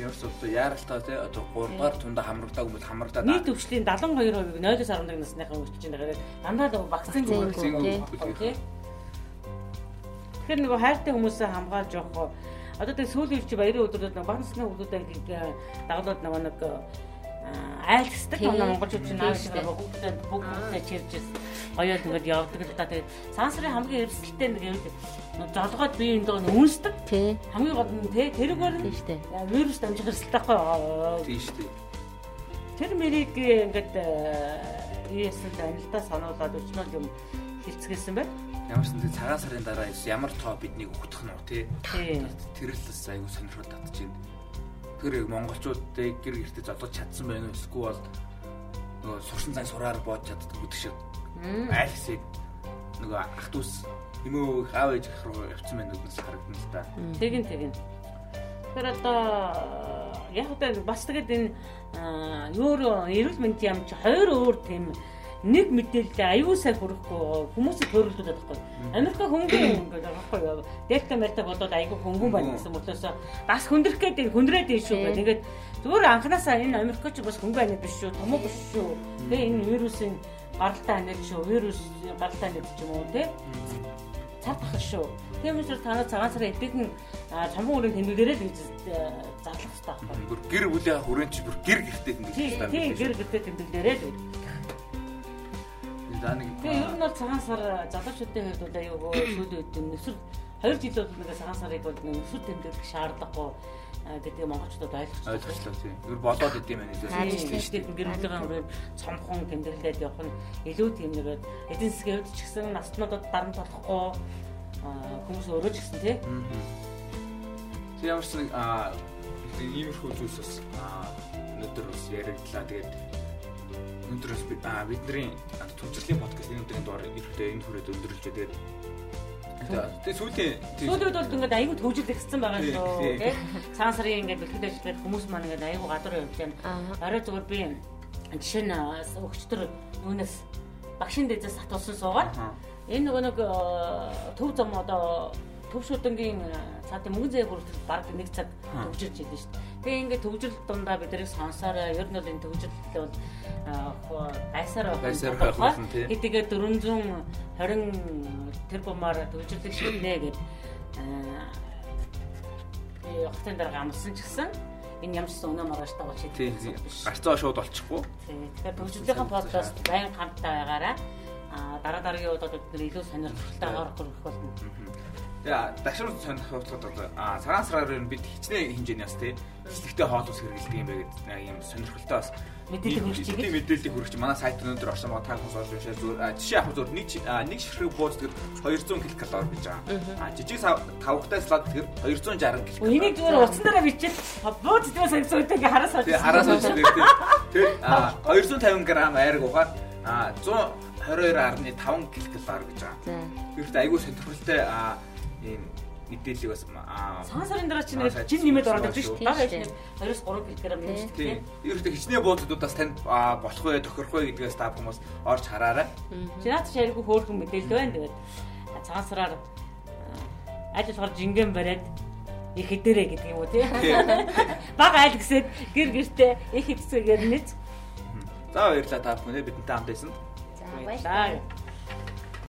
[SPEAKER 2] юу?
[SPEAKER 1] Ч одоо яаралтай тий одоо 3 дугаар тундаа хамрагдаагүй бол хамрагдаад
[SPEAKER 2] Нийт өвчлийн 72% 0-аас 11 насныхаа өвчж байгаа. Дандаа вакцин
[SPEAKER 3] Вакцин
[SPEAKER 2] зүгээр тий. Тэгэхээр нөгөө хайртай хүмүүсээ хамгаалж явах одоо тэг сүүлийн үеч баярын өдрүүд баг насны хүмүүстэй дагалууд нөгөө нэг айлсдаг
[SPEAKER 3] Тийм.
[SPEAKER 2] манай монголчууд чинь ааш
[SPEAKER 3] шүү дээ.
[SPEAKER 2] бүгдээ бүгдээ чирж гоёо тэгээд явдаг л да тэгээд сансрын хамгийн эрсдэлтэй нэг юм золгоод би энэ доо үнсдэг
[SPEAKER 3] Тий.
[SPEAKER 2] хамгийн гол нь те тэрүүгээр
[SPEAKER 3] Тий
[SPEAKER 2] нь
[SPEAKER 3] штэ.
[SPEAKER 2] вирус дамжих эрсдэл тахгүй
[SPEAKER 1] тийм шүү дээ.
[SPEAKER 2] тэр мэрийг ингээд ийсэн анилдаа сануулад өчнөл юм хилцгээсэн байна
[SPEAKER 1] Ямар ч нэг цагаан сарын дараа ямар тоо биднийг өгдөх нь уу тий. Тэр л аюу сонирхол татж байна. Тэр яг монголчуудыг гэр гэртээ зодож чадсан байх уу эсвэл бол нөгөө сурсан цай сураар боож чаддаг гэдэг шиг айл хэсэг нөгөө ах дүүс эмөө аав ээж гэх руу явцсан байх нүднээс харагдана л да.
[SPEAKER 2] тэгин тэгин тэр одоо яг одоо бас тэгээд энэ өөр эрүүл мэндийн яам чи хоёр өөр тийм нэг мэдээлэл аюу сайн хүрэхгүй хүмүүсийг төрөлдөд байхгүй. Америк хөнгөн ингээд байхгүй юу. Дельта мэрта болоод аюу хөнгөн байна гэсэн мөртлөөс бас хүндрэх гэдэг хүндрээд дээ шүү гэх. Тэгээд зүгээр анханасаа энэ Америкч бас хөнгөн байна биш шүү, томоо биш шүү. Тэгээ энэ вирусын гаралтай анид шүү, вирус гаралтай анид ч юм уу те. Цав тахал шүү. Тийм учраас танаа цагаан сарын эдгэн чамбан өрийн тэмдэглэрээ л гэж зарлах хэрэгтэй байхгүй.
[SPEAKER 1] Гэр бүлийн хүрээнд чи бүр гэр гэртээ ингэж
[SPEAKER 2] Тий, тий гэр гэртээ тэмдэглэрээ л.
[SPEAKER 1] За нэг
[SPEAKER 2] Тэгээ ер нь бол цагаан сар залуучуудын хувьд бол аюу сүүлийн үед нөхцөл 2 жил бол нэг цагаан сарыг бол нөхцөл тэмдэглэх шаардлагагүй а, гэдгийг монголчууд ойлгочихсон.
[SPEAKER 1] ойлголоо тий. Ер болоод идэм байх.
[SPEAKER 3] Харин
[SPEAKER 2] Тийм шүү дээ. Гэр бүлийн өрөөнд цомхон тэмдэглээд явах нь илүү тийм нэг эдийн засгийн хувьд ч гэсэн наснуудад дарамт болохгүй а, хүмүүс өөрөө ч гэсэн тий.
[SPEAKER 1] Тэг ямар ч нэг аа иймэрхүү зүйлс бас аа өнөөдөр бас яригдлаа. Тэгээд аа бидний төвчрлийн подкаст энэ өдрийн доор ирэхдээ энэ хүрээд өндөрлж тэгээд тэгээд сүүлийн
[SPEAKER 2] үед бол ингээд аюу төвжил ихсэн байгаа шүү.
[SPEAKER 1] тий.
[SPEAKER 2] Цагаан сарын ингээд бэлтгэл ажилладаг хүмүүс маань ингээд аюу гадар явж байна. Орой зүгээр би жишээ нь өгчтөр юунаас багшин дэзээс хатуулсан суугаад
[SPEAKER 1] Аа.
[SPEAKER 2] энэ нөгөө нэг төв зам одоо төв шуудангийн цаатын мөнгөн зээг хүртэл баг нэг цаг төвжирч идэв шүү дээ. Тэгээ ингээд төвжирэл дундаа бид нарыг сонсоорой. Ер нь бол энэ төвжирэл бол Гайсаар
[SPEAKER 1] байх.
[SPEAKER 2] Гэтигээ 420 тэрбумаар төвжирлэг шийднэ гэдэг би хотын дараа амлсан ч гэсэн энэ ямар ч сан өнөө маргааш тагаа
[SPEAKER 1] тий.
[SPEAKER 2] шийдэх биш.
[SPEAKER 1] Гарцаа шууд олчихгүй.
[SPEAKER 2] Тэгэхээр төвжирлийнхэн подкаст байн хамтаа байгаараа дараа дараагийн удаад бид нэр илүү сонирхолтойгоор хүрэх болно.
[SPEAKER 1] Яа, дашруу сонирхолтой бол аа цагаан сараар нь бид хичнээн хэмжээний бас тий. Эслэгтэй хоол ус хэрэгэлдэг юм гэдэг ийм сонирхолтой бас
[SPEAKER 2] Мэдээлэл
[SPEAKER 1] Тийм
[SPEAKER 2] игээ.
[SPEAKER 1] мэдээлэл хүрч манай сайт өнөөдөр орсон байгаа та хүмүүс олж уншаа зүгээр жишээ авах зүгээр нэг нэг ширхэг бууз тэр 200 ккал гэж байгаа. А жижиг тавхтай слад тэр 260 ккал.
[SPEAKER 2] Энийг зүгээр утсан дараа бичээд бууз дээс сонирхолтой ингээ хараа сууж.
[SPEAKER 1] Тэгээ хараа сууж тэр тэр а, 250 г айраг ухаад а 122.5 ккал гэж байгаа. Тэрт айгүй сонирхолтой а ийм мэдээллийг бас
[SPEAKER 2] Цагаан сарын дараа чинь жин нэмээд ороод ирж
[SPEAKER 1] шүү.
[SPEAKER 2] Бага
[SPEAKER 3] Тийм
[SPEAKER 2] ижнэр 2-3 кг нэмж
[SPEAKER 1] тийм. Ерөөхдөө хичнээн буудлуудаас танд болох вэ, тохирох вэ гэдгээс та хүмүүс орж хараарай.
[SPEAKER 2] Чинаад ч айгүй хөөрхөн мэдээлэл байна. Тэгээд цагаан сараар а, ажиллахаар жингэн бариад их хэдэрэ гэдэг юм уу
[SPEAKER 1] тийм.
[SPEAKER 2] Бага айл гэсэд гэр гэртээ их хэдцэгээр нэз.
[SPEAKER 1] За баярлалаа та бүхэн бидэнтэй хамт байсан.
[SPEAKER 3] За
[SPEAKER 2] Баярлалаа.